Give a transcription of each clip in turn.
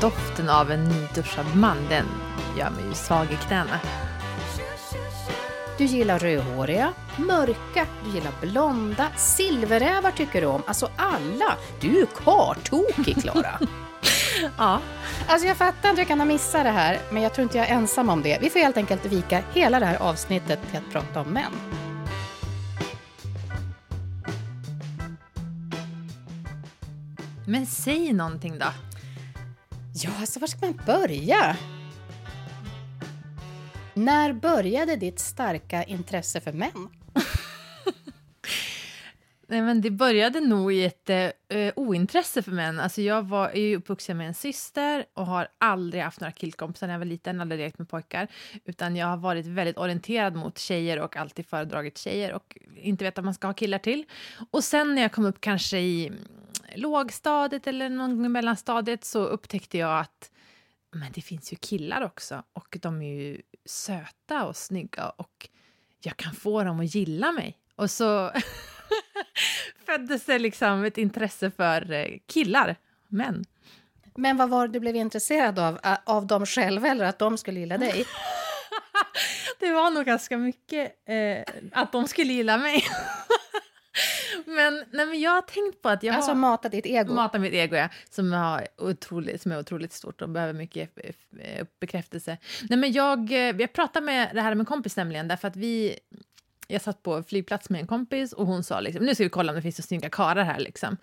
Doften av en nyduschad man, den gör mig ju svag i knäna. Du gillar rödhåriga, mörka, du gillar blonda, silverrävar tycker du om. Alltså alla! Du är kartokig, Klara. Ja. Alltså jag fattar att jag kan ha missat det här, men jag tror inte jag är ensam om det. Vi får helt enkelt vika hela det här avsnittet till att prata om män. Men säg någonting då. Ja, alltså var ska man börja? När började ditt starka intresse för män? Nej, men det började nog i ett eh, eh, ointresse för män. Alltså jag var, är ju uppvuxen med en syster och har aldrig haft några killkompisar när jag var liten, aldrig lekt med pojkar. Utan jag har varit väldigt orienterad mot tjejer och alltid föredragit tjejer och inte vet att man ska ha killar till. Och sen när jag kom upp kanske i lågstadiet eller någon gång i mellanstadiet så upptäckte jag att men det finns ju killar också och de är ju söta och snygga och jag kan få dem att gilla mig. Och så föddes det liksom ett intresse för eh, killar, män. Men vad var det du blev intresserad av? Ä- Av dem själva eller att de skulle gilla dig? Det var nog ganska mycket eh, att de skulle gilla mig. men, nej, men jag har tänkt på att jag Alltså har... mata ditt ego? Mata mitt ego, ja. Som, har otroligt, som är otroligt stort och behöver mycket eh, eh, bekräftelse. Nej, men jag, eh, jag pratade med det här med en kompis nämligen, därför att vi... Jag satt på flygplats med en kompis och hon sa liksom, nu ska vi kolla om det finns snygga karlar här. Liksom.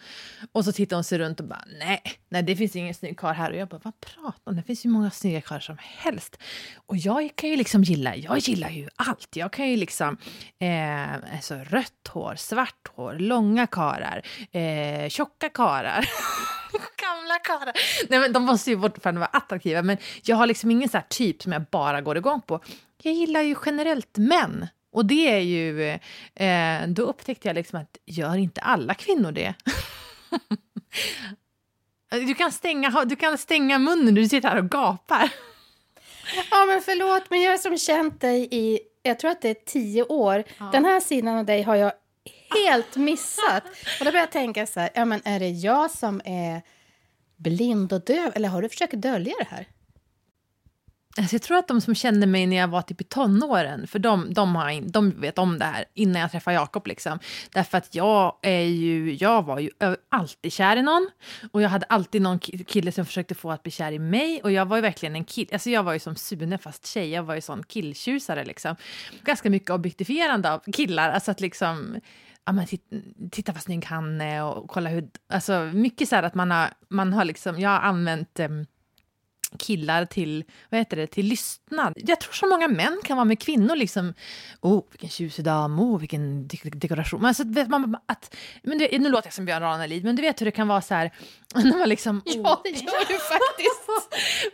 Och så tittade hon sig runt och bara, nej, nej det finns ingen snygg karl här. Och jag bara, vad pratar om? Det finns ju många snygga karlar som helst. Och jag kan ju liksom gilla, jag gillar ju allt. Jag kan ju liksom, eh, alltså rött hår, svart hår, långa karar, eh, tjocka karar. Gamla karlar. Nej men de måste ju fortfarande vara attraktiva. Men jag har liksom ingen så här typ som jag bara går igång på. Jag gillar ju generellt män. Och det är ju, eh, då upptäckte jag liksom att gör inte alla kvinnor det? du, kan stänga, du kan stänga munnen du sitter här och gapar. Ja, men förlåt, men jag har som känt dig i, jag tror att det är tio år. Den här sidan av dig har jag helt missat. Och då börjar jag tänka så här, ja men är det jag som är blind och döv? Eller har du försökt dölja det här? Alltså jag tror att de som kände mig när jag var typ i tonåren, för de, de, har, de vet om det här innan jag träffade Jakob. Liksom. Därför att jag, är ju, jag var ju alltid kär i någon och jag hade alltid någon kille som försökte få att bli kär i mig och jag var ju verkligen en kille, alltså jag var ju som Sune fast tjej, jag var ju sån killtjusare liksom. Ganska mycket objektifierande av killar, alltså att liksom Ja, men titta, titta vad snygg han är och kolla hur... Alltså mycket så här att man har, man har liksom... Jag har använt em, killar till, vad heter det, till lystnad. Jag tror så många män kan vara med kvinnor liksom. Oh, vilken tjusig dam, oh, vilken de- dekoration. Men, alltså, vet man, att, men det, nu låter jag som Björn Ranelid, men du vet hur det kan vara så här, när man liksom... Ja, det gör du faktiskt.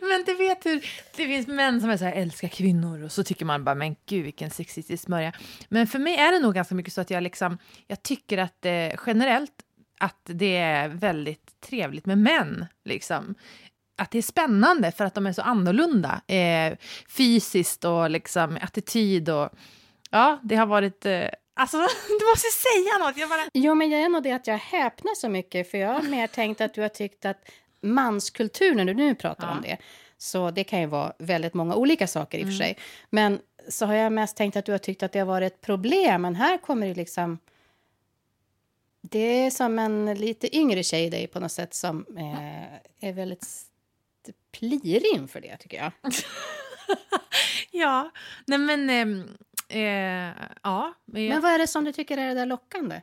men du vet hur det finns män som är så här, älskar kvinnor och så tycker man bara, men gud vilken sexistisk smörja. Men för mig är det nog ganska mycket så att jag liksom, jag tycker att eh, generellt att det är väldigt trevligt med män. Liksom. Att det är spännande för att de är så annorlunda. Eh, fysiskt och liksom attityd och... Ja, det har varit... Eh, alltså, du måste säga något! Jag bara... Jo, men jag är nog det att jag häpnar så mycket, för jag har mer tänkt att du har tyckt att manskultur, när du nu pratar Ja. om det, så det kan ju vara väldigt många olika saker i och för sig, men så har jag mest tänkt att du har tyckt att det har varit ett problem, men här kommer det liksom... Det är som en lite yngre tjej i dig på något sätt som eh, är väldigt plirig inför det, tycker jag. ja, nej men... ehm, Eh, ja, men vad är det som du tycker är det där lockande?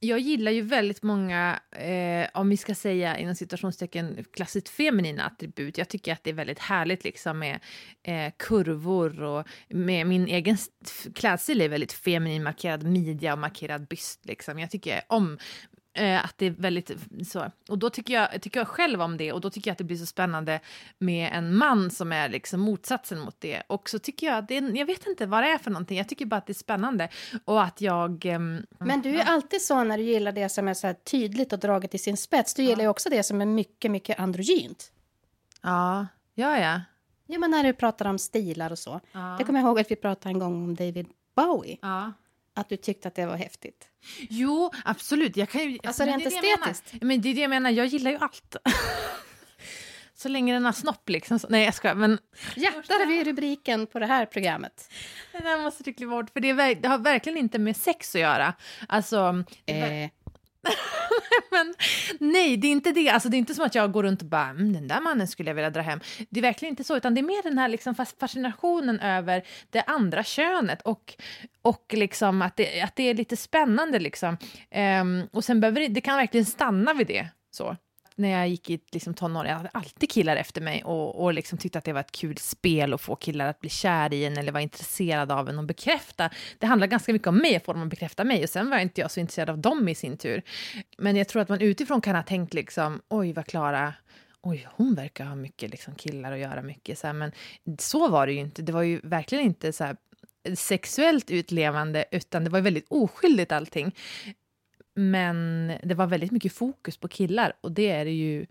jag gillar ju väldigt många, eh, om vi ska säga inom citationstecken, klassiskt feminina attribut. Jag tycker att det är väldigt härligt liksom med eh, kurvor och med min egen st- klädstil är väldigt feminin, markerad midja och markerad byst. Liksom. Jag tycker om eh, att det är väldigt så. Och då tycker jag, tycker jag själv om det och då tycker jag att det blir så spännande med en man som är liksom motsatsen mot det. Och så tycker jag att det är, jag vet inte vad det är för någonting, jag tycker bara att det är spännande och att jag... ehm, Men du är alltid så när du gillar det som är så tydligt och draget till sin spets. Du gillar ju också det som är mycket, mycket androgynt. Ja, ja, ja. Ja, men när du pratar om stilar och så. Ja. Det kommer jag ihåg att vi pratade en gång om David Bowie. ja. Att du tyckte att det var häftigt. Jo, absolut. Jag kan ju, Alltså men rent det är det estetiskt. Men det är det jag menar, jag gillar ju allt. så länge den har snopp liksom. Så, nej jag skojar men... Har vi rubriken på det här programmet. Det där måste du bort för det, är, det, har verkligen inte med sex att göra. Alltså... Eh. men, nej, det är inte det. Alltså, det är inte som att jag går runt och bara mm, den där mannen skulle jag vilja dra hem. Det är verkligen inte så, utan det är mer den här liksom fascinationen över det andra könet och, och liksom att, det, att det är lite spännande. Liksom. Um, och sen behöver det, det kan verkligen stanna vid det. Så när jag gick i liksom tonåren, jag hade alltid killar efter mig och, och liksom tyckte att det var ett kul spel att få killar att bli kär i en eller vara intresserade av en och bekräfta. Det handlar ganska mycket om mig, att få dem att bekräfta mig och sen var inte jag så intresserad av dem i sin tur. Men jag tror att man utifrån kan ha tänkt liksom, oj vad Klara oj, hon verkar ha mycket liksom, killar att göra mycket. Så här, men så var det ju inte. Det var ju verkligen inte så här, sexuellt utlevande, utan det var väldigt oskyldigt allting. Men det var väldigt mycket fokus på killar och det är det ju...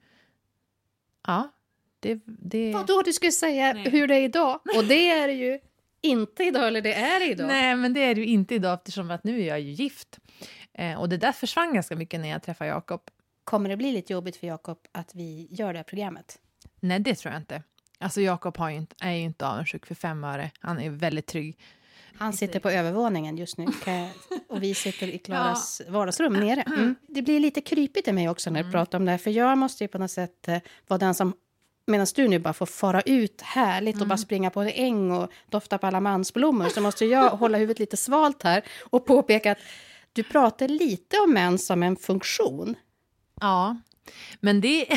Ja, det... det... Vadå, du skulle säga Nej. hur det är idag? Och det är det ju inte idag, eller det är det idag. Nej, men det är det ju inte idag eftersom att nu är jag ju gift. Eh, och det där försvann ganska mycket när jag träffade Jakob. Kommer det bli lite jobbigt för Jakob att vi gör det här programmet? Nej, det tror jag inte. Alltså Jakob är ju inte avundsjuk för fem öre. Han är väldigt trygg. Han sitter på övervåningen just nu och vi sitter i Klaras ja. vardagsrum nere. Mm. Det blir lite krypigt i mig också när jag mm. pratar om det här, för jag måste ju på något sätt eh, vara den som Medan du nu bara får fara ut härligt och mm. bara springa på en äng och dofta på alla mansblommor så måste jag hålla huvudet lite svalt här och påpeka att du pratar lite om män som en funktion. Ja, men det...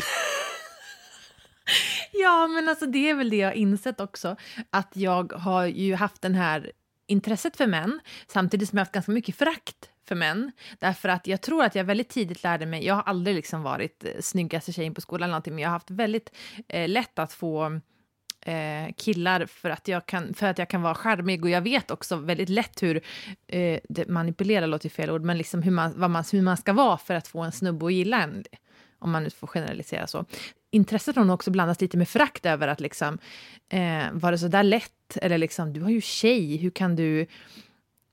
ja, men alltså det är väl det jag har insett också. Att jag har ju haft den här intresset för män samtidigt som jag har haft ganska mycket förakt för män. Därför att jag tror att jag väldigt tidigt lärde mig, jag har aldrig liksom varit eh, snyggaste tjejen på skolan eller någonting, men jag har haft väldigt eh, lätt att få eh, killar för att, jag kan, för att jag kan vara charmig och jag vet också väldigt lätt hur, eh, manipulera låter fel ord, men liksom hur man, vad man, hur man ska vara för att få en snubbe att gilla en om man nu får generalisera så. Intresset har nog också blandats lite med frakt över att liksom, eh, var det så där lätt? Eller liksom, du har ju tjej, hur kan du...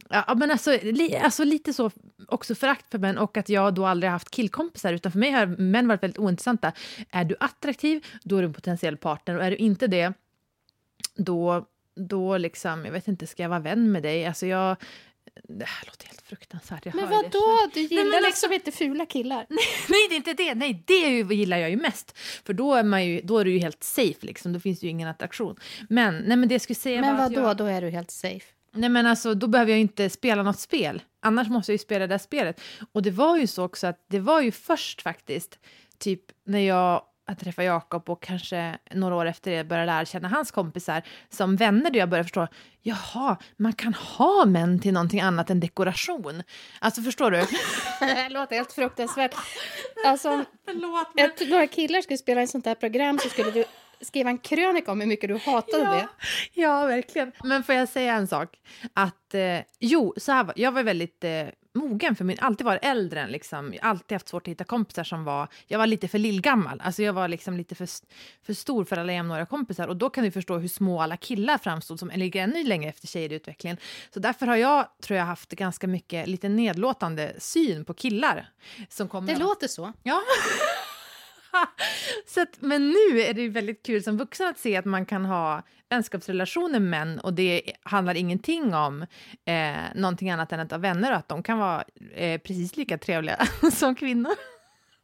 Ja, men alltså, li, alltså lite så också förakt för män och att jag då aldrig haft killkompisar utan för mig har män varit väldigt ointressanta. Är du attraktiv, då är du en potentiell partner och är du inte det, då då liksom, jag vet inte, ska jag vara vän med dig? Alltså jag, det här låter helt fruktansvärt. Jag men vadå? Du gillar Nej, liksom alltså, inte fula killar? Nej, det är inte det. Nej, det gillar jag ju mest. För då är, man ju, då är du ju helt safe, liksom. då finns det ju ingen attraktion. Men, nej, men det jag skulle säga Men vadå, jag... då är du helt safe? Nej, men alltså, då behöver jag inte spela något spel. Annars måste jag ju spela det spelet. Och det var ju så också att det var ju först faktiskt, typ när jag att träffa Jakob och kanske några år efter det börja lära känna hans kompisar som vänner där jag började förstå, jaha, man kan ha män till någonting annat än dekoration. Alltså förstår du? det låter helt fruktansvärt. Alltså, Förlåt, men... ett, några killar skulle spela i ett sånt här program så skulle du skriva en krönika om hur mycket du hatade ja, det. Ja, verkligen. Men får jag säga en sak? Att, eh, jo, så här var, jag var väldigt eh, mogen för min, alltid varit äldre än liksom, alltid haft svårt att hitta kompisar som var, jag var lite för lillgammal, alltså jag var liksom lite för, för stor för alla jämnåriga kompisar och då kan du förstå hur små alla killar framstod som ligger ännu längre efter tjejer i utvecklingen. Så därför har jag, tror jag, haft ganska mycket lite nedlåtande syn på killar. Som kommer det låter så. Ja. så att, men nu är det väldigt kul som vuxen att se att man kan ha vänskapsrelationer med män och det handlar ingenting om eh, någonting annat än att ha vänner och att de kan vara eh, precis lika trevliga som kvinnor.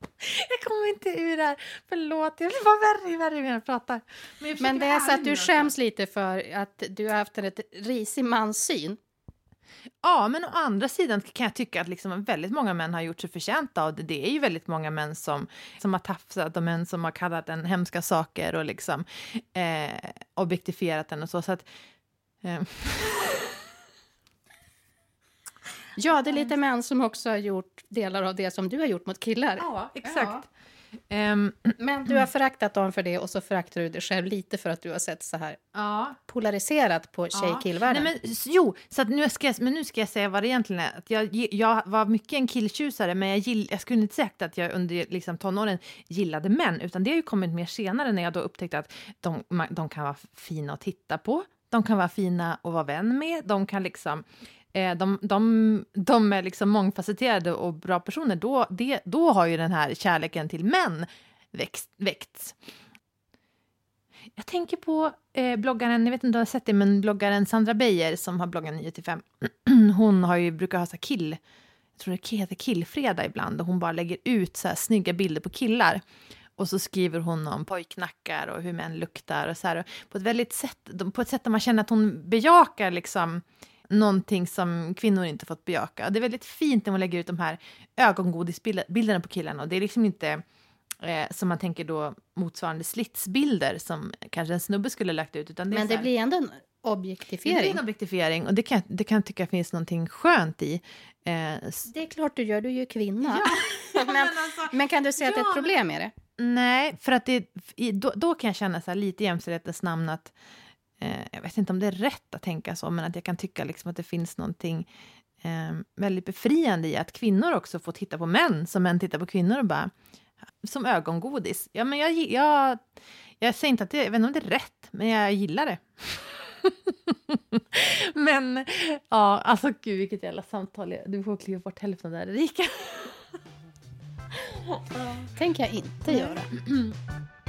Jag kommer inte ur det här. Förlåt, jag blir bara värre och värre när jag pratar. Men, jag men det är så att du skäms lite för att du har haft en risig manssyn. Ja, men å andra sidan kan jag tycka att liksom väldigt många män har gjort sig förtjänta av det. Det är ju väldigt många män som, som har tafsat och män som har kallat en hemska saker och liksom eh, objektifierat den och så. så att, eh. Ja, det är lite män som också har gjort delar av det som du har gjort mot killar. Ja, exakt. Ja. Um, men du har föraktat dem för det och så föraktar du dig själv lite för att du har sett så här ja. polariserat på tjej-killvärlden. Ja. jo, så nu ska jag, men nu ska jag säga vad det egentligen är. Att jag, jag var mycket en killtjusare men jag, gill, jag skulle inte sagt att jag under liksom, tonåren gillade män utan det har ju kommit mer senare när jag då upptäckte att de, de kan vara fina att titta på, de kan vara fina att vara vän med, de kan liksom Eh, de, de, de är liksom mångfacetterade och bra personer, då, det, då har ju den här kärleken till män växt, väckts. Jag tänker på eh, bloggaren, jag vet inte om du har sett det, men bloggaren Sandra Beijer som har bloggat 9 till 5. Hon har ju, brukar ha så kill, jag tror det heter killfredag ibland, och hon bara lägger ut så här snygga bilder på killar. Och så skriver hon om pojknackar och hur män luktar och så här. På ett, väldigt sätt, på ett sätt där man känner att hon bejakar liksom någonting som kvinnor inte fått bejaka. Det är väldigt fint när hon lägger ut de här ögongodisbilderna på killarna. Och det är liksom inte eh, som man tänker då motsvarande slitsbilder som kanske en snubbe skulle lagt ut. Utan det Men det här, blir ändå en objektifiering. Det blir en objektifiering och det kan, det kan jag tycka finns någonting skönt i. Eh, det är klart du gör, du är ju kvinna. Ja, men, alltså, men, kan du säga ja, att det är ett problem med det? Nej, för att det, då, då kan jag känna så här lite i jämställdhetens namn att eh, jag vet inte om det är rätt att tänka så, men att jag kan tycka liksom att det finns någonting eh, väldigt befriande i att kvinnor också får titta på män som män tittar på kvinnor och bara som ögongodis. Ja, men jag, jag, jag säger inte att det, jag vet inte om det är rätt, men jag gillar det. men ja, alltså gud vilket jävla samtal. Du får kliva bort hälften där, Erika. tänker jag inte göra.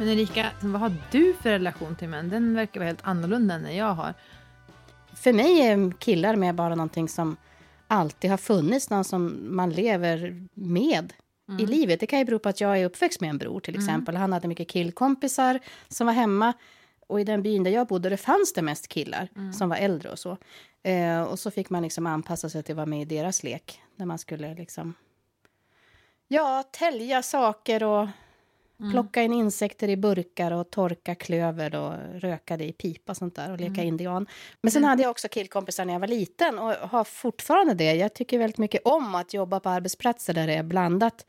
Men Erika, vad har du för relation till män? Den verkar vara helt annorlunda än jag har. För mig är killar med bara någonting som alltid har funnits, någon som man lever med mm. i livet. Det kan ju bero på att jag är uppväxt med en bror till mm. exempel. Mm. Han hade mycket killkompisar som var hemma. Och i den byn där jag bodde det fanns det mest killar mm. som var äldre och så. Eh, och så fick man liksom anpassa sig till att vara med i deras lek. När man skulle liksom... Ja, tälja saker och Mm. Plocka in insekter i burkar och torka klöver och röka det i pipa och sånt där och leka mm. indian. Men sen mm. hade jag också killkompisar när jag var liten och har fortfarande det. Jag tycker väldigt mycket om att jobba på arbetsplatser där det är blandat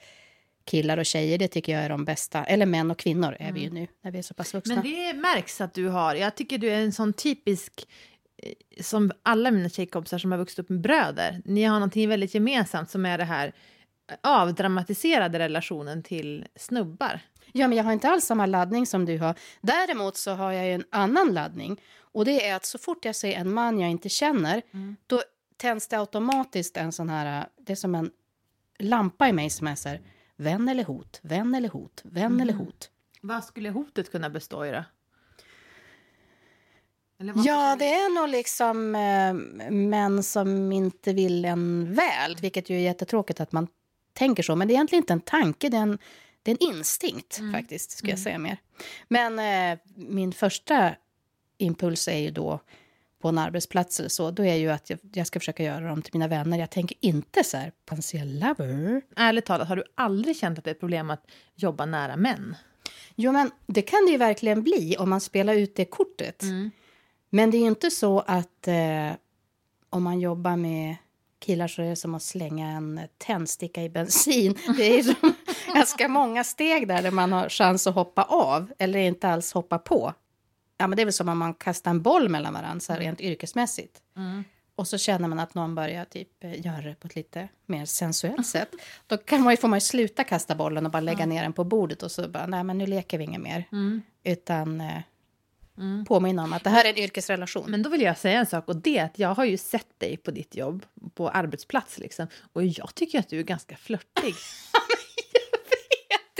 killar och tjejer. Det tycker jag är de bästa. Eller män och kvinnor är vi ju mm. nu när vi är så pass vuxna. Men det märks att du har. Jag tycker du är en sån typisk eh, som alla mina tjejkompisar som har vuxit upp med bröder. Ni har någonting väldigt gemensamt som är det här avdramatiserade relationen till snubbar. Ja, men jag har inte alls samma laddning som du har. Däremot så har jag en annan laddning. Och det är att så fort jag ser en man jag inte känner, mm. då tänds det automatiskt en sån här, det är som en lampa i mig som är så här, vän eller hot, vän eller hot, vän mm. eller hot. Vad skulle hotet kunna bestå i då? Ja, det är nog liksom äh, män som inte vill en väl, vilket ju är jättetråkigt att man tänker så. Men det är egentligen inte en tanke, det är en det är en instinkt mm. faktiskt, ska jag mm. säga mer. Men eh, min första impuls är ju då på en arbetsplats eller så, då är ju att jag, jag, ska försöka göra dem till mina vänner. Jag tänker inte så här, potentiell lover. Ärligt talat, har du aldrig känt att det är ett problem att jobba nära män? Jo, men det kan det ju verkligen bli om man spelar ut det kortet. Mm. Men det är ju inte så att eh, om man jobbar med killar så är det som att slänga en tändsticka i bensin. Det är som ganska många steg där, där man har chans att hoppa av eller inte alls hoppa på. Ja, men det är väl som om man kastar en boll mellan varandra så rent yrkesmässigt. Mm. Och så känner man att någon börjar typ eh, göra det på ett lite mer sensuellt sätt. Då kan man ju, får man ju sluta kasta bollen och bara lägga mm. ner den på bordet och så bara, nej men nu leker vi inget mer. Mm. Utan eh, mm. påminna om att det här är en yrkesrelation. Men då vill jag säga en sak och det är att jag har ju sett dig på ditt jobb, på arbetsplats liksom. Och jag tycker att du är ganska flörtig.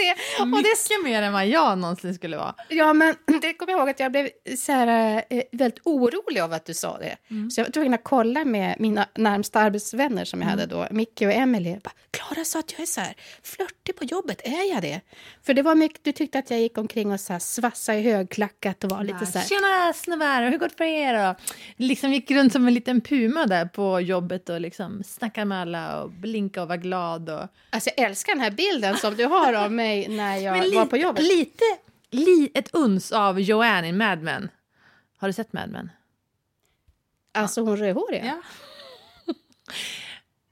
det. Mycket det, mer än vad jag någonsin skulle vara. Ja, men det kommer jag ihåg att jag blev så här, eh, väldigt orolig av att du sa det. Mm. Så jag var tvungen att kolla med mina närmsta arbetsvänner som jag mm. hade då, Micke och Emelie. Klara sa att jag är så här flörtig på jobbet, är jag det? För det var mycket, du tyckte att jag gick omkring och så här svassade i högklackat och var lite så här... Tjena snubbar, hur går det för er? Och liksom gick runt som en liten puma där på jobbet och liksom snackade med alla och blinkade och var glad. Och... Alltså jag älskar den här bilden som du har av mig mig när jag li, var på jobbet. Lite, li, ett uns av Joanne i Mad Men. Har du sett Mad Men? Alltså hon rödhåriga? Ja.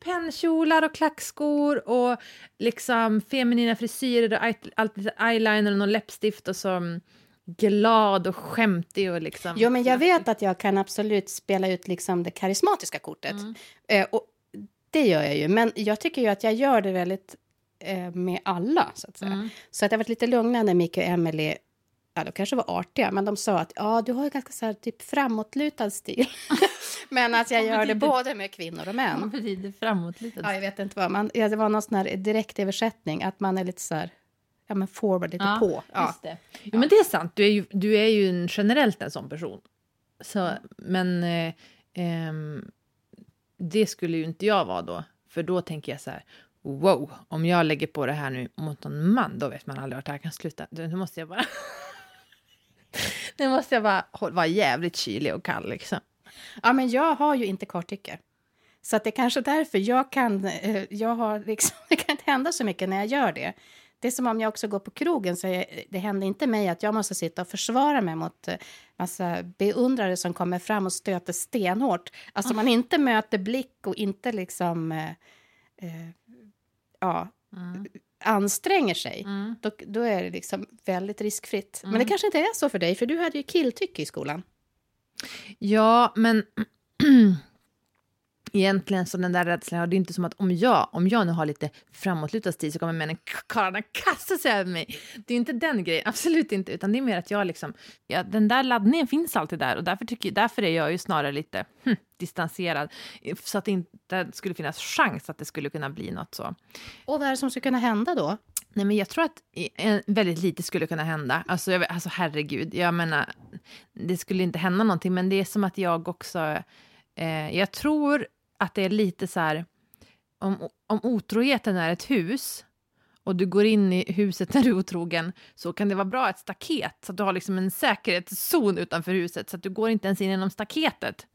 Pennkjolar och klackskor och liksom feminina frisyrer och alltid eyeliner och någon läppstift och så glad och skämtig och liksom... Jo, men jag vet att jag kan absolut spela ut liksom det karismatiska kortet. Mm. Eh, och det gör jag ju, men jag tycker ju att jag gör det väldigt eh, med alla, så att säga. Mm. Så att jag varit lite lugnare när Micke och Emily Ja, de kanske var artiga, men de sa att ja, du har ju ganska så här, typ framåtlutad stil. men att jag Vad gör det både med kvinnor och Vad män. betyder framåtlutad? Ja, jag vet inte vad. Man, ja, det var någon sån här direktöversättning, att man är lite så här, ja men forward, lite Ja, på. Ja. Just det. Jo, men det är sant. Du är ju, du är ju en, generellt en sån person. Så, men eh, ehm, det skulle ju inte jag vara då. För då tänker jag så här, wow, om jag lägger på det här nu mot någon man, då vet man aldrig vart det här kan sluta. Nu måste jag bara... nu måste jag bara vara jävligt kylig och kall liksom. ja, men jag har ju inte karttycke. Så att det är kanske därför jag kan, eh, jag har liksom, det kan inte hända så mycket när jag gör det. Det är som om jag också går på krogen, så jag, det händer inte mig att jag måste sitta och försvara mig mot eh, massa beundrare som kommer fram och stöter stenhårt. Alltså man inte möter blick och inte liksom, eh, ja, anstränger sig. Mm. Då, då är det liksom väldigt riskfritt. Men Mm. det kanske inte är så för dig, för du hade ju killtycke i skolan. Ja, men egentligen så den där rädslan, det är inte som att om jag, om jag nu har lite framåtlutad stil så kommer männen karlarna kasta sig över mig. Det är inte den grejen, absolut inte, utan det är mer att jag liksom, ja, den där laddningen finns alltid där och därför, tycker, därför är jag ju snarare lite hm, distanserad så att det inte skulle finnas chans att det skulle kunna bli något så. Och vad är det som skulle kunna hända då? Nej, men jag tror att väldigt lite skulle kunna hända. Alltså, jag, alltså herregud, jag menar, det skulle inte hända någonting, men det är som att jag också, eh, jag tror att det är lite så här, om, om otroheten är ett hus och du går in i huset när du är otrogen så kan det vara bra ett staket så att du har liksom en säkerhetszon utanför huset så att du går inte ens in genom staketet.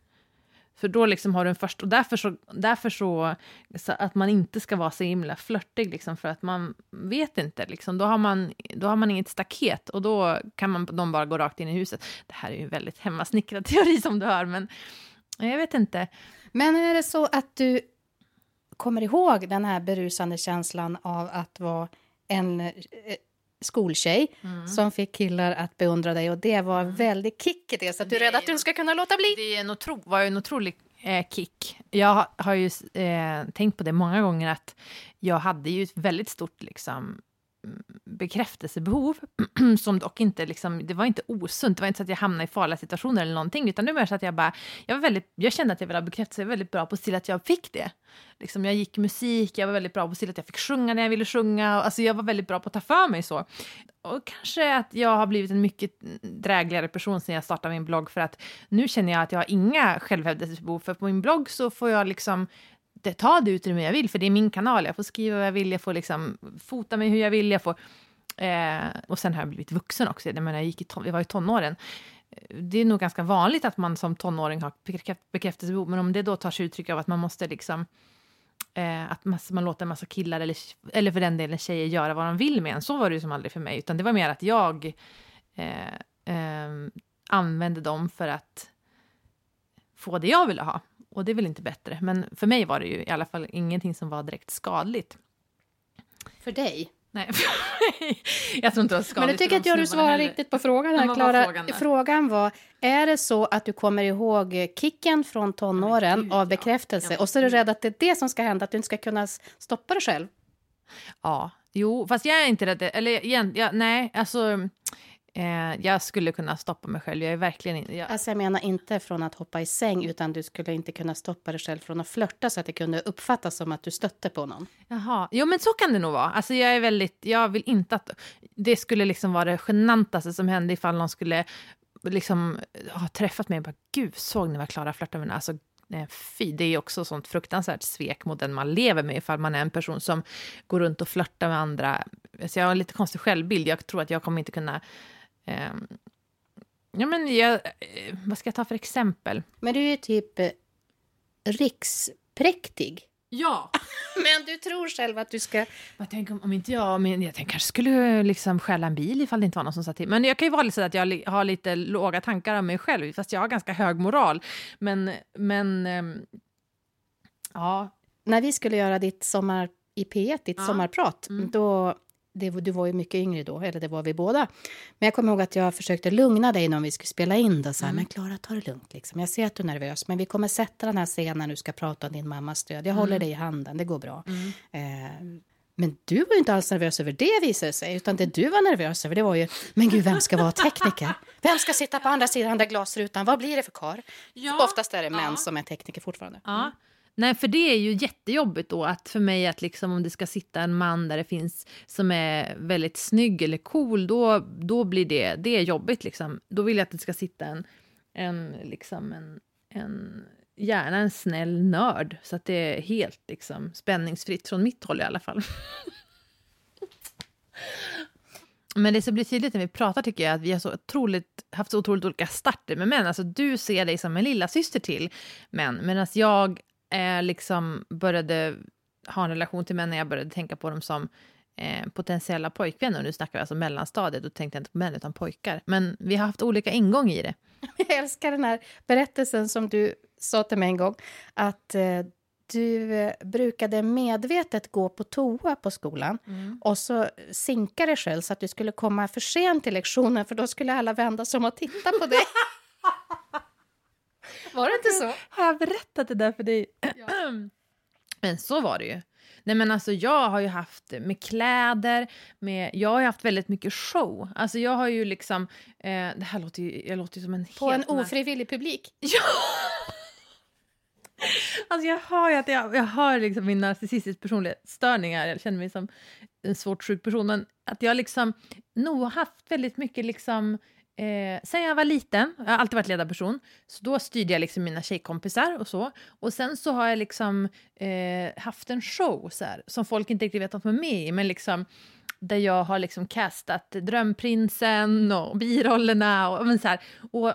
För då liksom har du en först... Och därför så, därför så, så att man inte ska vara så himla flörtig, liksom, för att man vet inte. Liksom. Då, har man, då har man inget staket och då kan man, de bara gå rakt in i huset. Det här är ju en väldigt hemmasnickrad teori som du hör, men jag vet inte. Men är det så att du kommer ihåg den här berusande känslan av att vara en eh, skoltjej som fick killar att beundra dig och det var en väldig kick i det så att du är rädd att du ska kunna låta bli. Det är en otro, var en otrolig eh, kick. Jag har- ju eh, tänkt på det många gånger att jag hade ju ett väldigt stort liksom, mm, bekräftelsebehov som dock inte liksom, det var inte osunt, det var inte så att jag hamnade i farliga situationer eller någonting, utan det var mer så att jag bara, jag var väldigt, jag kände att jag ville ha bekräftelse, jag var väldigt bra på att se till att jag fick det. Liksom, jag gick musik, jag var väldigt bra på att se till att jag fick sjunga när jag ville sjunga, alltså jag var väldigt bra på att ta för mig så. Och kanske att jag har blivit en mycket drägligare person sen jag startade min blogg, för att nu känner jag att jag har inga självhävdelsebehov, för på min blogg så får jag liksom ta det utrymme jag vill, för det är min kanal. Jag får skriva vad jag vill, jag får liksom fota mig hur jag vill, jag får... Eh, och sen har jag blivit vuxen också. Jag, menar, jag, gick i ton, jag var i tonåren. Det är nog ganska vanligt att man som tonåring har bekräftelsebehov, men om det då tar sig uttryck av att man måste liksom... Eh, att man, man låter en massa killar, eller, eller för den delen tjejer, göra vad de vill med en. Så var det ju som aldrig för mig, utan det var mer att jag eh, eh, använde dem för att få det jag ville ha. Och det är väl inte bättre. Men för mig var det ju i alla fall ingenting som var direkt skadligt. För dig. Nej, jag tror inte det var skadligt. Men jag tycker inte jag du svarar heller. riktigt på frågan här, Klara. frågan Frågan, var, är det så att du kommer ihåg kicken från tonåren gud, av ja. bekräftelse Ja, och så är du rädd att det är det som ska hända, att du inte ska kunna stoppa dig själv? Ja, jo, fast jag är inte rädd. Eller igen, jag, nej, alltså... Eh, jag skulle kunna stoppa mig själv. Jag är verkligen inte... Jag, Alltså jag menar inte från att hoppa i säng, utan du skulle inte kunna stoppa dig själv från att flörta så att det kunde uppfattas som att du stötte på någon. Jaha, jo men så kan det nog vara. Alltså jag är väldigt, jag vill inte att det skulle liksom vara det genantaste som hände ifall någon skulle liksom ha träffat mig och bara gud, såg ni vad Klara flörtade med? den?" Alltså nej, fy, det är också sånt fruktansvärt svek mot den man lever med ifall man är en person som går runt och flörtar med andra. Så jag har en lite konstig självbild, jag tror att jag kommer inte kunna Ja, men jag, eh, vad ska jag ta för exempel? Men du är ju typ eh, rikspräktig. Ja, Men du tror själv att du ska... Jag tänker om, om inte jag, men jag tänker, kanske skulle liksom stjäla en bil ifall det inte var någon som sa till. Men jag kan ju vara lite så att jag har lite låga tankar om mig själv, fast jag har ganska hög moral. Men, men ehm, ja, När vi skulle göra ditt sommar i P1, ditt Ja. sommarprat, Mm. då... Det, du var ju mycket yngre då, eller det var vi båda. Men jag kommer ihåg att jag försökte lugna dig när vi skulle spela in. Då, så här, Mm. Men Klara, ta det lugnt. Liksom. Jag ser att du är nervös, men vi kommer sätta den här scenen när du ska prata om din mammas död. Jag håller dig i handen, det går bra. Mm. Eh, Men du var ju inte alls nervös över det visade sig, utan det du var nervös över det var ju, men gud, vem ska vara tekniker? Vem ska sitta på andra sidan där glasrutan? Vad blir det för kar? Ja. Oftast är det män Ja. som är tekniker fortfarande. Ja. Nej, för det är ju jättejobbigt då att för mig att liksom om det ska sitta en man där det finns som är väldigt snygg eller cool, då, då blir det, det är jobbigt liksom. Då vill jag att det ska sitta en, en liksom en, en gärna en snäll nörd så att det är helt liksom spänningsfritt från mitt håll i alla fall. Men det som blir tydligt när vi pratar tycker jag att vi har så otroligt, haft så otroligt olika starter med män. Alltså du ser dig som en lilla syster till män, medan jag eh, liksom började ha en relation till män när jag började tänka på dem som eh, potentiella pojkvänner. Och nu snackar vi alltså mellanstadiet, då tänkte jag inte på män utan pojkar. Men vi har haft olika ingång i det. Jag älskar den här berättelsen som du sa till mig en gång, att eh, du eh, brukade medvetet gå på toa på skolan och så sinka dig själv så att du skulle komma för sent till lektionen för då skulle alla vända sig om och titta på dig. Var det inte så? Har jag berättat det där för dig? Men så var det ju. Nej men alltså jag har ju haft med kläder, med, jag har ju haft väldigt mycket show. Alltså jag har ju liksom, eh, det här låter ju, jag låter ju som en På en ofrivillig publik. Ja! Alltså jag har ju att jag, jag har liksom min narcissistiska personlighetsstörningar, jag känner mig som en svårt sjuk person, men att jag liksom nog har haft väldigt mycket liksom Eh, sen jag var liten, jag har alltid varit ledarperson, så då styrde jag liksom mina tjejkompisar och så. Och sen så har jag liksom eh, haft en show så här, som folk inte riktigt vet att de är med i, men liksom där jag har liksom castat Drömprinsen och birollerna och men så här. Och,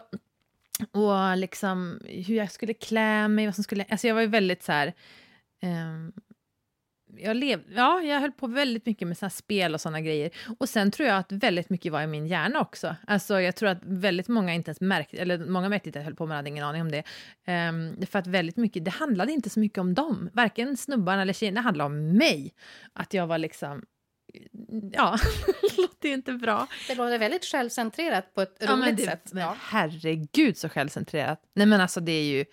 och liksom hur jag skulle klä mig, vad som skulle... Alltså jag var ju väldigt så här... Eh, jag, lev, ja, jag höll på väldigt mycket med såna spel och såna grejer. Och sen tror jag att väldigt mycket var i min hjärna också. Alltså jag tror att väldigt många inte ens märkte, eller många märkte inte att jag höll på med, hade ingen aning om det. Um, för att väldigt mycket, det handlade inte så mycket om dem. Varken snubbarna eller tjejerna, det handlade om mig. Att jag var liksom, ja, det låter ju inte bra. Det låter väldigt självcentrerat på ett Ja, roligt men det, sätt. Men Ja. herregud så självcentrerat. Nej men alltså det är ju,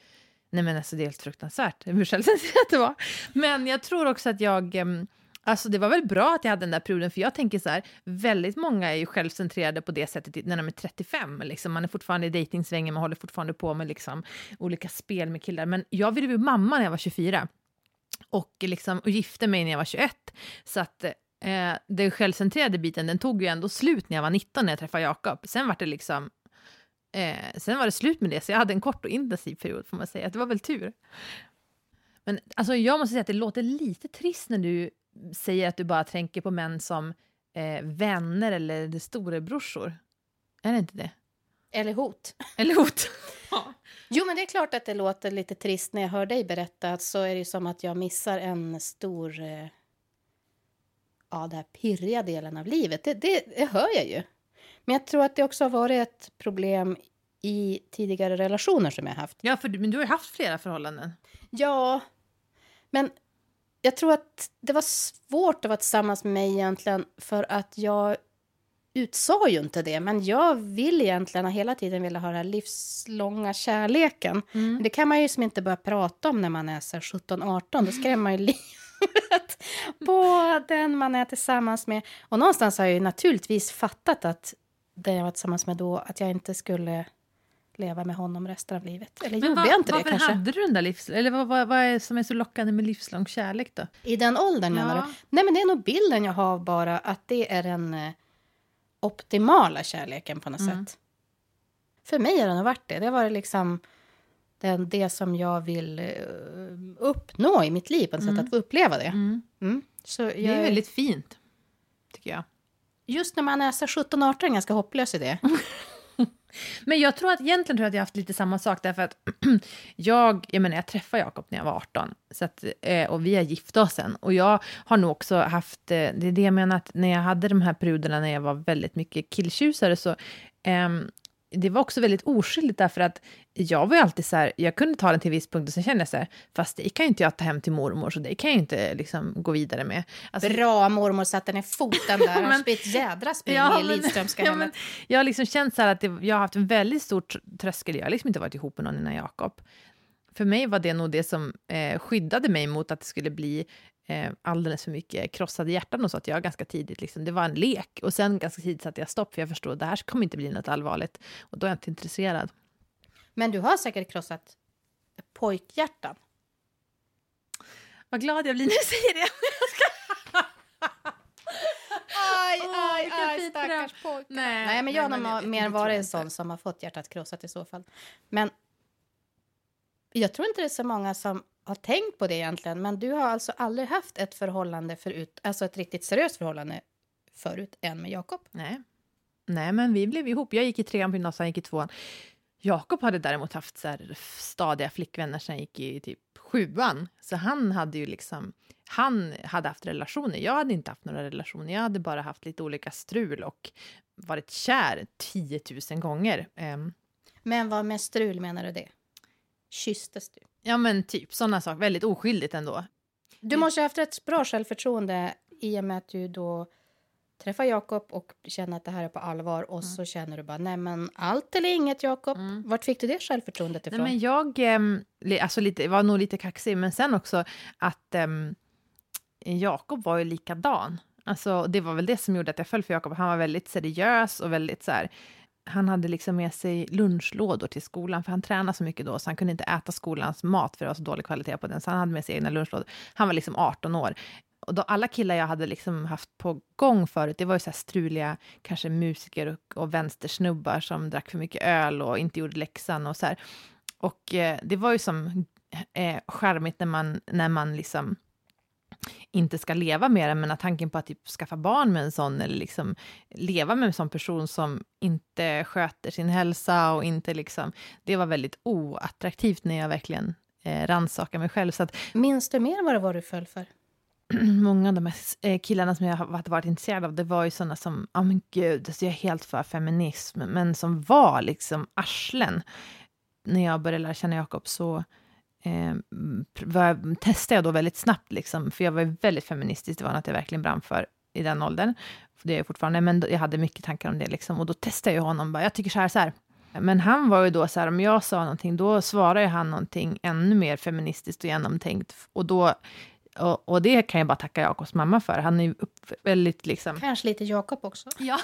nej men alltså det är helt fruktansvärt hur självcentrerat det var. Men jag tror också att jag, ehm, alltså det var väl bra att jag hade den där perioden för jag tänker så här, väldigt många är ju självcentrerade på det sättet när de är 35, liksom. man är fortfarande i dejtingsvängen, man håller fortfarande på med liksom olika spel med killar. Men jag ville bli mamma när jag var 24 och, liksom, och gifte mig när jag var 21. Så att eh, den självcentrerade biten den tog ju ändå slut när jag var 19 när jag träffade Jakob. Sen var det liksom eh, sen var det slut med det, så jag hade en kort och intensiv period får man säga. Det var väl tur. Men alltså, jag måste säga att det låter lite trist när du säger att du bara tänker på män som eh, vänner eller storebrorsor. Är det inte det? Eller hot. Eller hot? Jo, men det är klart att det låter lite trist när jag hör dig berätta. Så är det som att jag missar en stor... Eh, ja, den här pirriga delen av livet. Det, det, det hör jag ju. Men jag tror att det också har varit ett problem i tidigare relationer som jag har haft. Ja, för, du- men du har ju haft flera förhållanden. Ja, men jag tror att det var svårt att vara tillsammans med mig egentligen för att jag utsade ju inte det. Men jag vill egentligen hela tiden vilja ha den här livslånga kärleken. Men det kan man ju som inte börja prata om när man är så här 17-18. Då skrämmer man ju livet på den man är tillsammans med. Och någonstans har jag ju naturligtvis fattat att den jag var tillsammans med då, att jag inte skulle leva med honom resten av livet. Eller Men gjorde vad- jag inte det varför kanske? hade du den där livs... Eller vad, vad, vad är det som är så lockande med livslång kärlek då? I den åldern menar Ja. du? Nej men det är nog bilden jag har bara att det är den eh, optimala kärleken på något Mm. sätt. För mig har det nog varit det. Det har varit liksom den, det som jag vill eh, uppnå i mitt liv på något sätt, att få uppleva det. Mm. Så jag, Det är väldigt fint, tycker jag. Just när man är 17-18 är ganska hopplös idé. Men jag tror att egentligen tror jag att jag har haft lite samma sak därför att jag, jag menar jag träffade Jakob när jag var 18 så att, eh, och vi har gift oss sen och jag har nog också haft, eh, det är det jag menar att när jag hade de här perioderna när jag var väldigt mycket killtjusare så ehm, det var också väldigt oskyldigt därför att jag var ju alltid så här, jag kunde ta den till en viss punkt och sen kände jag så här, fast det kan ju inte jag ta hem till mormor så det kan jag ju inte liksom gå vidare med. Alltså, Bra mormor satte ner foten där. men- Har blivit jädra spring Ja, i Lidströmska ja, hemmet. Jag har liksom känt så att det, jag har haft en väldigt stor tr- tröskel. Jag har liksom inte varit ihop med någon innan Jakob. För mig var det nog det som eh, skyddade mig mot att det skulle bli eh, alldeles för mycket krossade hjärtan och så att jag ganska tidigt, liksom, det var en lek. Och sen ganska tidigt satte jag stopp för jag förstod att det här kommer inte bli något allvarligt. Och då är jag inte intresserad. Men du har säkert krossat pojkhjärtan. Vad glad jag blir när du säger det. Aj, aj, vilken aj, stackars pojkar. Nej, Nej, men jag har nej, det- mer varit en sån som har fått hjärtat krossat i så fall. Men jag tror inte det är så många som har tänkt på det egentligen. Men du har alltså aldrig haft ett förhållande förut, alltså ett riktigt seriöst förhållande förut än med Jakob? Nej. Nej, men vi blev ihop. Jag gick i trean på gymnasiet, han gick i tvåan. Jakob hade däremot haft så stadiga flickvänner sen han gick i typ sjuan. Så han hade ju liksom... Han hade haft relationer. Jag hade inte haft några relationer. Jag hade bara haft lite olika strul och varit kär 10 000 gånger. Ehm, Men vad med strul menar du det? Kysstes du? Ja, men typ sådana saker. Väldigt oskyldigt ändå. Du måste ha haft ett bra självförtroende i och med att du då träffar Jakob och känner att det här är på allvar och så känner du bara nej men allt eller inget Jakob. Mm. Vart fick du det självförtroendet Nej, ifrån? men jag ehm, alltså lite, var nog lite kaxig, men sen också att ehm, Jakob var ju likadan. Alltså, det var väl det som gjorde att jag föll för Jakob. Han var väldigt seriös och väldigt så här... Han hade liksom med sig lunchlådor till skolan, för han tränade så mycket då, så han kunde inte äta skolans mat, för det var så dålig kvalitet på den. Så han hade med sig egna lunchlådor. Han var liksom 18 år. Och då, alla killar jag hade liksom haft på gång förut, det var ju så här struliga, kanske musiker och, och vänstersnubbar som drack för mycket öl och inte gjorde läxan och så här. Och eh, det var ju som eh, charmigt när man, när man liksom inte ska leva med den, men att tanken på att typ skaffa barn med en sån eller liksom leva med en sån person som inte sköter sin hälsa och inte liksom, det var väldigt oattraktivt när jag verkligen eh, rannsakade mig själv. Så att Minns du mer vad det var du föll för? många av de här eh, killarna som jag har varit, intresserad av, det var ju såna som, ja men gud, alltså jag är helt för feminism, men som var liksom arslen. När jag började lära känna Jakob så eh, var, testade jag då väldigt snabbt, liksom, för jag var väldigt feministisk, det var något jag verkligen brann för i den åldern. För det är jag fortfarande, men jag hade mycket tankar om det, liksom, och då testade jag honom, bara, jag tycker så här, så här. Men han var ju då så här, om jag sa någonting, då svarade han någonting ännu mer feministiskt och genomtänkt. Och då och, och det kan jag bara tacka Jakobs mamma för. Han är upp, väldigt liksom... Kanske lite Jakob också? Ja.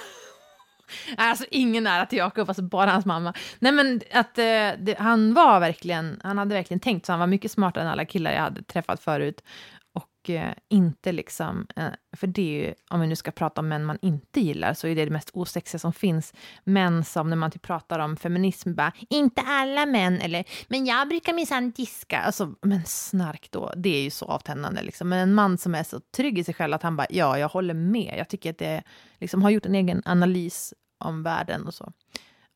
Nej, Alltså ingen ära till Jakob, alltså bara hans mamma. Nej men att eh, det, han var verkligen, han hade verkligen tänkt så han var mycket smartare än alla killar jag hade träffat förut. Och inte liksom, eh, för det är ju, om vi nu ska prata om män man inte gillar, så är det det mest osexiga som finns. Män som när man typ pratar om feminism, bara, inte alla män, eller, men jag brukar minsann diska. Alltså, men snark då, det är ju så avtändande liksom. Men en man som är så trygg i sig själv att han bara, ja, jag håller med. Jag tycker att det liksom har gjort en egen analys om världen och så.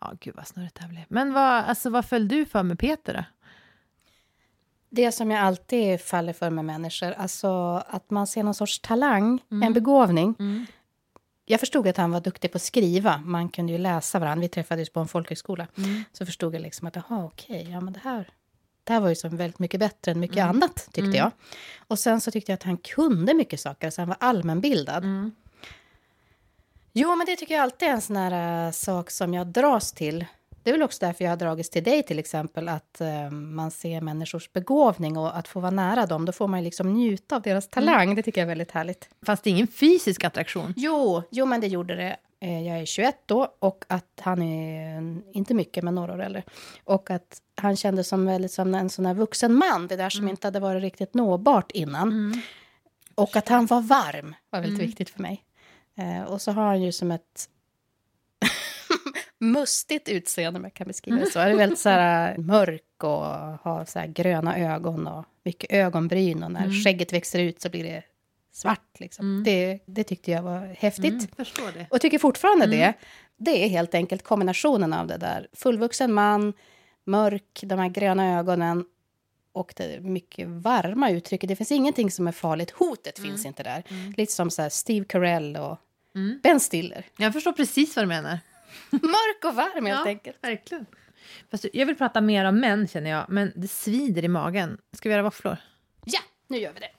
Ja, gud vad snurrigt det här blev. Men vad, alltså, vad föll du för med Peter då? Det som jag alltid faller för med människor, alltså att man ser någon sorts talang, en begåvning. Jag förstod att han var duktig på att skriva. Man kunde ju läsa varandra. Vi träffades på en folkhögskola. Så förstod jag liksom att, jaha, okej, ja men det här, det här var ju som väldigt mycket bättre än mycket annat, tyckte jag. Och sen så tyckte jag att han kunde mycket saker, så han var allmänbildad. Jo, men det tycker jag alltid är en sån här äh, sak som jag dras till. Det är väl också därför jag har dragits till dig till exempel, att äh, man ser människors begåvning och att få vara nära dem, då får man ju liksom njuta av deras talang. Det tycker jag är väldigt härligt. Fast det är ingen fysisk attraktion. Jo, jo men det gjorde det. Eh, Jag är 21 då och att han är eh, inte mycket, men några år äldre. Och att han kändes som, väldigt, som en sån här vuxen man, det där som inte hade varit riktigt nåbart innan. Och att han var varm var väldigt viktigt för mig. Eh, och så har han ju som ett mustigt utseende, om jag kan beskriva det så. Är väldigt så här, mörk och har så här, gröna ögon och mycket ögonbryn. Och när skägget växer ut så blir det svart. Liksom. Det, det tyckte jag var häftigt. Mm. Och tycker fortfarande det. Det är helt enkelt kombinationen av det där. Fullvuxen man, mörk, de här gröna ögonen och det mycket varma uttrycket. Det finns ingenting som är farligt. Hotet finns inte där. Lite som så Steve Carell och Ben Stiller. Jag förstår precis vad du menar. Mörk och varm helt enkelt. verkligen. Fast jag vill prata mer om män, känner jag. Men det svider i magen. Ska vi göra våfflor? Ja, nu gör vi det.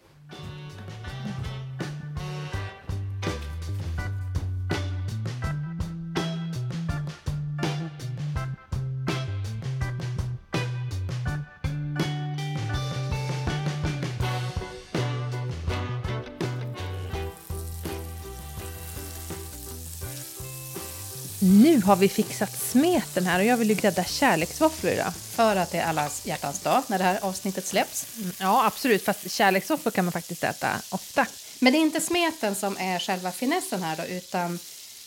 Nu har vi fixat smeten här och jag vill ju grädda kärleksvåfflor idag. För att det är allas hjärtans dag när det här avsnittet släpps. Mm, Ja, absolut. Fast kärleksvåfflor kan man faktiskt äta ofta. Men det är inte smeten som är själva finessen här då, utan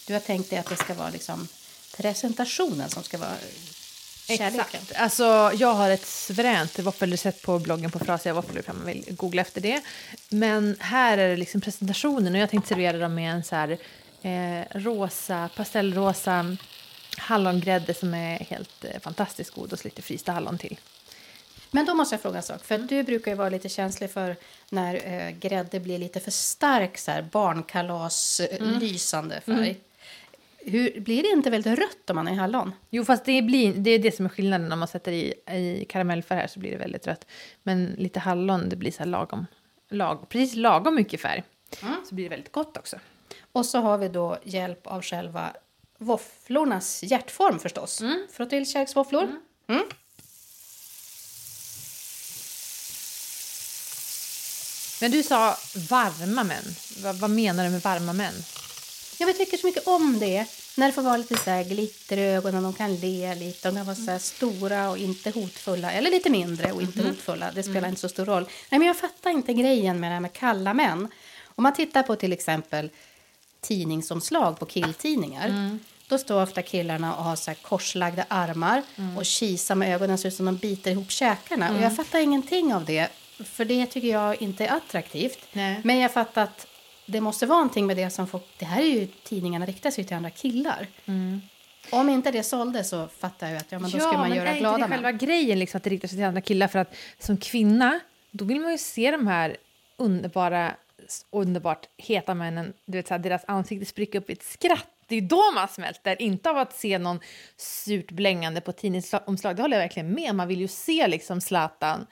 du har tänkt dig att det ska vara liksom presentationen som ska vara kärleken. Exakt. Alltså, jag har ett suveränt våffelrecept på bloggen på Frasiga våfflor om man vill googla efter det. Men här är det liksom presentationen och jag tänkte servera dem med en så här eh, rosa, pastellrosa hallongrädde som är helt eh, fantastiskt god och så lite frysta hallon till. Men då måste jag fråga en sak, för du brukar ju vara lite känslig för när eh, grädde blir lite för stark, så här barnkalas eh, lysande färg. Hur, blir det inte väldigt rött om man är hallon? Jo, fast det, blir, det är det som är skillnaden. Om man sätter i, i karamellfärg här så blir det väldigt rött. Men lite hallon, det blir så lagom, lag, precis lagom mycket färg. Så blir det väldigt gott också. Och så har vi då hjälp av själva våfflornas hjärtform förstås. Mm. Frotillkärleksvåfflor. Mm. Men du sa varma män. Vad, vad menar du med varma män? Ja, Jag tycker så mycket om det. När det får vara lite så här glitter i ögonen, de kan le lite, de kan vara så stora och inte hotfulla. Eller lite mindre och inte hotfulla, det spelar inte så stor roll. Nej, men jag fattar inte grejen med det här med kalla män. Om man tittar på till exempel tidningsomslag på killtidningar. Då står ofta killarna och har så korslagda armar och kisar med ögonen ut som de biter ihop käkarna. Och jag fattar ingenting av det, för det tycker jag inte är attraktivt. Nej. Men jag fattar att det måste vara någonting med det som folk... Det här är ju tidningarna riktar sig till andra killar. Om inte det sålde så fattar jag att ja, men då ska man men göra glada inte det män. själva grejen liksom, att det riktar sig till andra killar? För att som kvinna, då vill man ju se de här underbara, underbart heta männen, du vet, så här, deras ansikte spricka upp i ett skratt. Det är då man smälter, inte av att se någon surt blängande på tidningsomslag. Det håller jag verkligen med Man vill ju se liksom Zlatan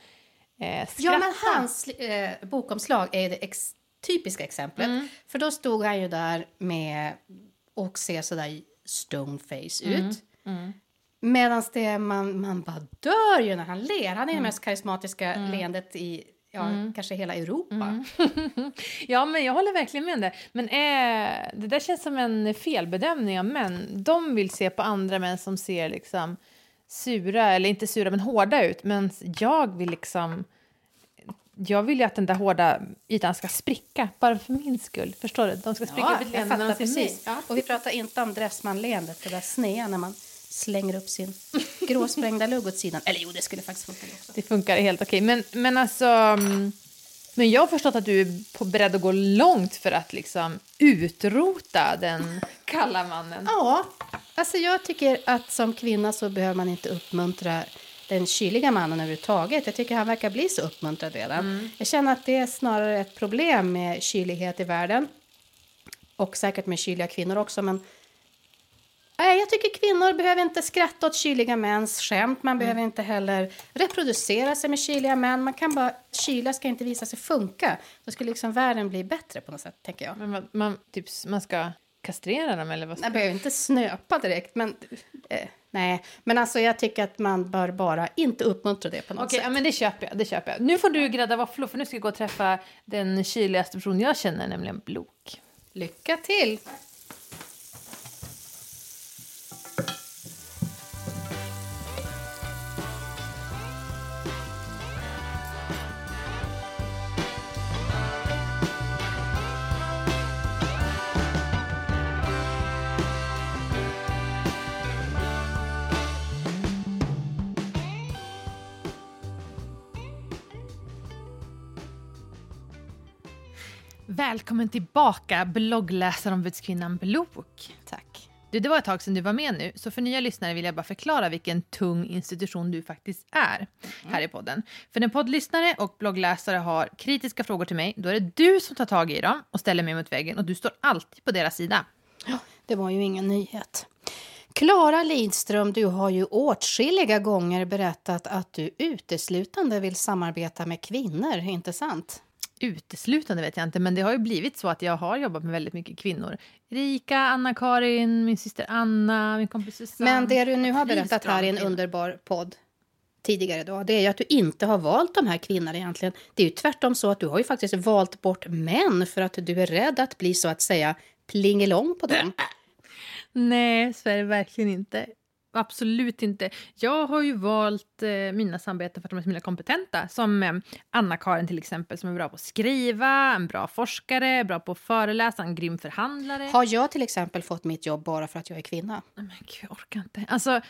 eh, skratta. Ja, men hans eh, bokomslag är det ex- typiska exemplet. Mm. För då stod han ju där med och ser sådär stoneface Mm. ut. Medan det man, man bara dör ju när han ler. Han är det mest karismatiska leendet i ja, kanske hela Europa. Ja, men jag håller verkligen med det. Men eh, det där känns som en felbedömning av män. De vill se på andra män som ser liksom sura, eller inte sura, men hårda ut. Men jag vill liksom... Jag vill ju att den där hårda ytan ska spricka, bara för min skull. Förstår du? De ska spricka Ja, jag fattar precis. Och vi pratar inte om Dressman-leendet, det där snea när man slänger upp sin gråsprängda lugg åt sidan. Eller jo, det skulle faktiskt funka det också. Det funkar helt okej. Men, men alltså... mm, Men jag har förstått att du är på beredd att gå långt för att liksom utrota den kalla mannen. Ja, alltså jag tycker att som kvinna så behöver man inte uppmuntra den kyliga mannen överhuvudtaget. Jag tycker han verkar bli så uppmuntrad redan. Jag känner att det är snarare ett problem med kylighet i världen. Och säkert med kyliga kvinnor också, men Nej, jag tycker kvinnor behöver inte skratta åt kyliga mäns skämt. Man behöver inte heller reproducera sig med kyliga män. Man kan bara, kyla ska inte visa sig funka. Då skulle liksom världen bli bättre på något sätt, tänker jag. Men man, man, typ, man ska kastrera dem eller vad Jag behöver inte snöpa direkt, men eh, nej. Men alltså jag tycker att man bör bara inte uppmuntra det på något Okej, sätt. ja, men det köper jag. Det köper jag. Nu får du grädda våfflor för nu ska jag gå och träffa den kyligaste personen jag känner, nämligen Blok. Lycka till! Välkommen tillbaka, bloggläsarombudskvinnan Blok. Tack. Du, det var ett tag sedan du var med nu, så för nya lyssnare vill jag bara förklara vilken tung institution du faktiskt är här i podden. För när poddlyssnare och bloggläsare har kritiska frågor till mig, då är det du som tar tag i dem och ställer mig mot väggen och du står alltid på deras sida. Det var ju ingen nyhet. Klara Lidström, du har ju åtskilliga gånger berättat att du uteslutande vill samarbeta med kvinnor, inte sant? Uteslutande vet jag inte, men det har ju blivit så att jag har jobbat med väldigt mycket kvinnor. Erika, Anna-Karin, min syster Anna, min kompis Susanne. Men det du nu har berättat här i en underbar podd tidigare då, det är ju att du inte har valt de här kvinnorna egentligen. Det är ju tvärtom så att du har ju faktiskt valt bort män för att du är rädd att bli så att säga plingelong på dem. Nej, så är det verkligen inte. Absolut inte. Jag har ju valt eh, mina samarbeten för att de är så himla kompetenta. Som eh, Anna-Karin till exempel, som är bra på att skriva, en bra forskare, bra på att föreläsa, en grym förhandlare. Har jag till exempel fått mitt jobb bara för att jag är kvinna? Men gud, jag orkar inte. Alltså,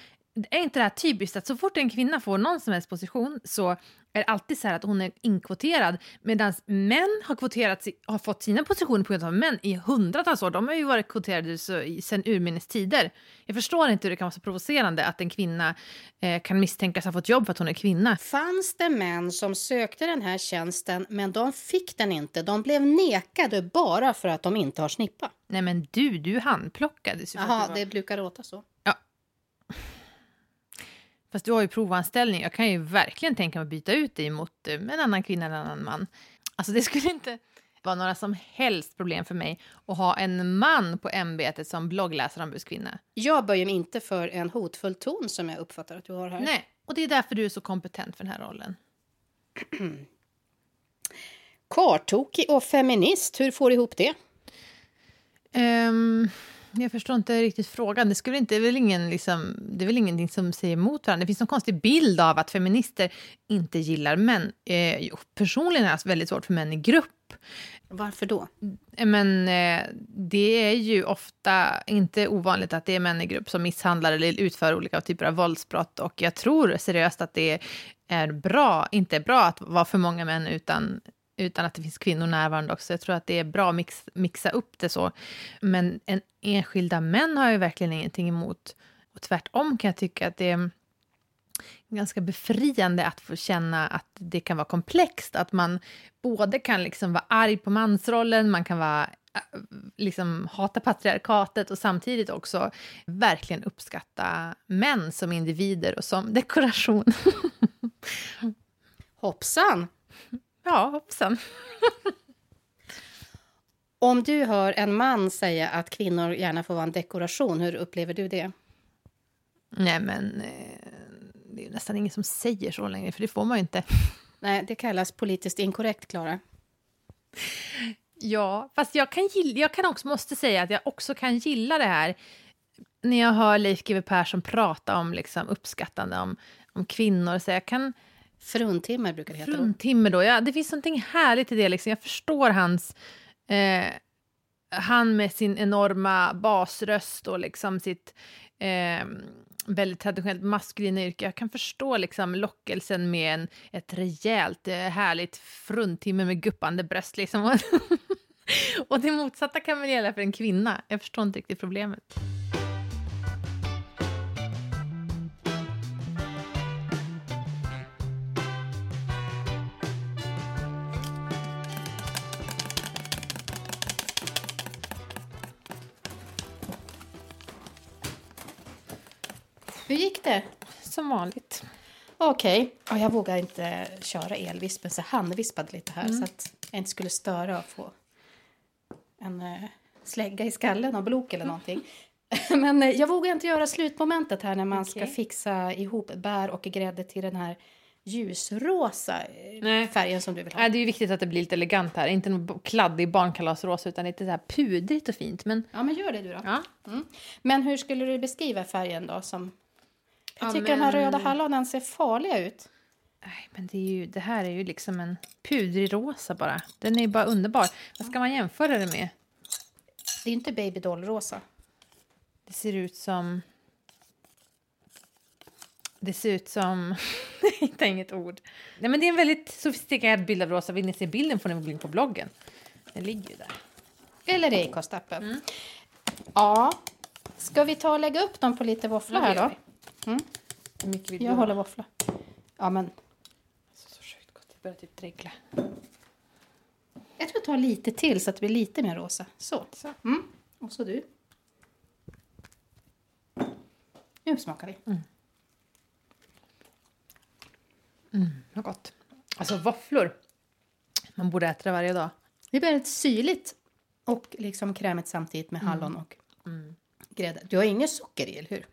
är inte det här typiskt att så fort en kvinna får någon som helst position så är det alltid så här att hon är inkvoterad medan män har, kvoterats, har fått sina positioner på grund av män i hundratals år. De har ju varit kvoterade sedan urminnes tider. Jag förstår inte hur det kan vara så provocerande att en kvinna eh, kan misstänkas ha fått jobb för att hon är kvinna. Fanns det män som sökte den här tjänsten men de fick den inte? De blev nekade bara för att de inte har snippa? Nej men du, du handplockades Jaha, det brukar låta så. Ja, Fast du har ju provanställning. Jag kan ju verkligen tänka mig att byta ut dig mot eh, en annan kvinna eller en annan man. Alltså det skulle inte vara några som helst problem för mig att ha en man på ämbetet som bloggläsarombudskvinna. Jag böjer mig inte för en hotfull ton som jag uppfattar att du har här. Nej, och det är därför du är så kompetent för den här rollen. Kartokig och feminist, hur får du ihop det? Um, jag förstår inte riktigt frågan. Det, skulle inte, det, är väl ingen, liksom, det är väl ingenting som säger emot varandra. Det finns en konstig bild av att feminister inte gillar män. Eh, personligen är det väldigt svårt för män i grupp. Varför då? Eh, men eh, det är ju ofta inte ovanligt att det är män i grupp som misshandlar eller utför olika typer av våldsbrott. Och jag tror seriöst att det är bra, inte bra att vara för många män utan utan att det finns kvinnor närvarande också. Jag tror att det är bra att mix, mixa upp det så. Men en enskilda män har jag verkligen ingenting emot. Och tvärtom kan jag tycka att det är ganska befriande att få känna att det kan vara komplext. Att man både kan liksom vara arg på mansrollen, man kan vara äh, liksom hata patriarkatet och samtidigt också verkligen uppskatta män som individer och som dekoration. Hoppsan! Ja, hoppsan. Om du hör en man säga att kvinnor gärna får vara en dekoration, hur upplever du det? Nej, men eh, det är nästan ingen som säger så längre, för det får man ju inte. Nej, det kallas politiskt inkorrekt, Klara. Ja, fast jag kan, gilla, jag kan också måste säga att jag också kan gilla det här när jag hör Leif GW Persson prata om liksom, uppskattande om, om kvinnor. Så jag kan Fruntimmer brukar det heta. Fruntimmer då. Ja, det finns någonting härligt i det. Liksom. Jag förstår hans... Eh, han med sin enorma basröst och liksom sitt eh, väldigt traditionellt maskulina yrke. Jag kan förstå liksom lockelsen med en, ett rejält, eh, härligt fruntimmer med guppande bröst. Liksom. och det motsatta kan väl gälla för en kvinna. Jag förstår inte riktigt problemet. Gick det? Som vanligt. Okej. Okay. jag vågar inte köra elvispen så han vispade lite här mm. så att jag inte skulle störa och få en uh, slägga i skallen av blok eller någonting. Men uh, jag vågar inte göra slutmomentet här när man okay. ska fixa ihop bär och grädde till den här ljusrosa eh, Nej. färgen som du vill ha. Nej, det är viktigt att det blir lite elegant här. Inte någon kladdig barnkalasrosa utan lite så här pudrigt och fint. Men... Ja, men gör det du då. Ja. Mm. Men hur skulle du beskriva färgen då som jag tycker men... de här röda hallonen ser farliga ut. Nej, men det, är ju, det här är ju liksom en pudrig rosa bara. Den är bara underbar. Vad ska man jämföra det med? Det är inte babydoll-rosa. Det ser ut som... Det ser ut som... Jag hittar inget ord. Nej, men det är en väldigt sofistikerad bild av rosa. Vill ni se bilden får ni gå in på bloggen. Den ligger ju där. Eller i Acast-appen. Mm. Ja. Ska vi ta och lägga upp dem på lite våfflor här då? Mm. Hur mycket vill jag du håller våffla. Ja, men... Alltså, så sjukt gott. Jag börjar typ dregla. Jag tror jag tar lite till så att det blir lite mer rosa. Så. så. Mm. Och så du. Nu smakar vi. Mm. Mm, vad gott. Alltså våfflor. Man borde äta det varje dag. Det är väldigt syrligt och liksom krämigt samtidigt med mm. hallon och mm. grädde. Du har inget socker i, eller hur?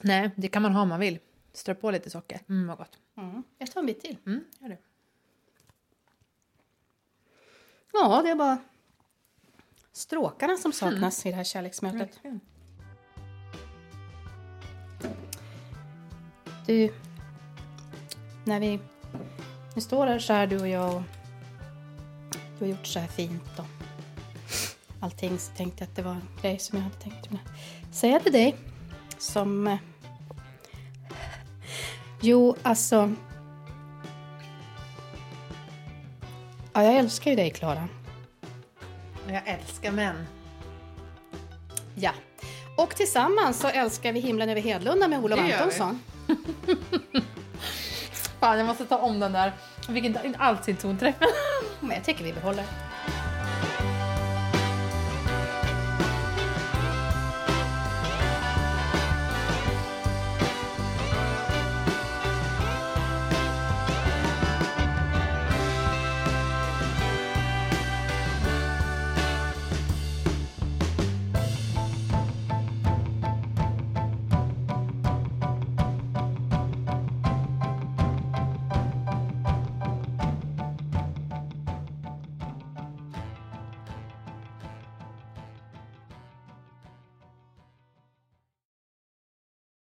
Nej, det kan man ha om man vill. Strö på lite socker. Mm, vad gott. Mm. Jag tar en bit till. Mm, gör det. Ja, det är bara stråkarna som saknas mm. i det här kärleksmötet. Mm. Du, när vi nu står här så här du och jag och du har gjort så här fint och allting så tänkte jag att det var en grej som jag hade tänkt säga till dig som... Eh, jo, alltså... Ja, jag älskar ju dig, Klara. Jag älskar män. Ja. Och tillsammans så älskar vi himlen över Hedlunda med Olof. Antonsson. Fan, jag måste ta om den där. Jag fick inte in allt sin tonträff. Men jag tycker vi behåller.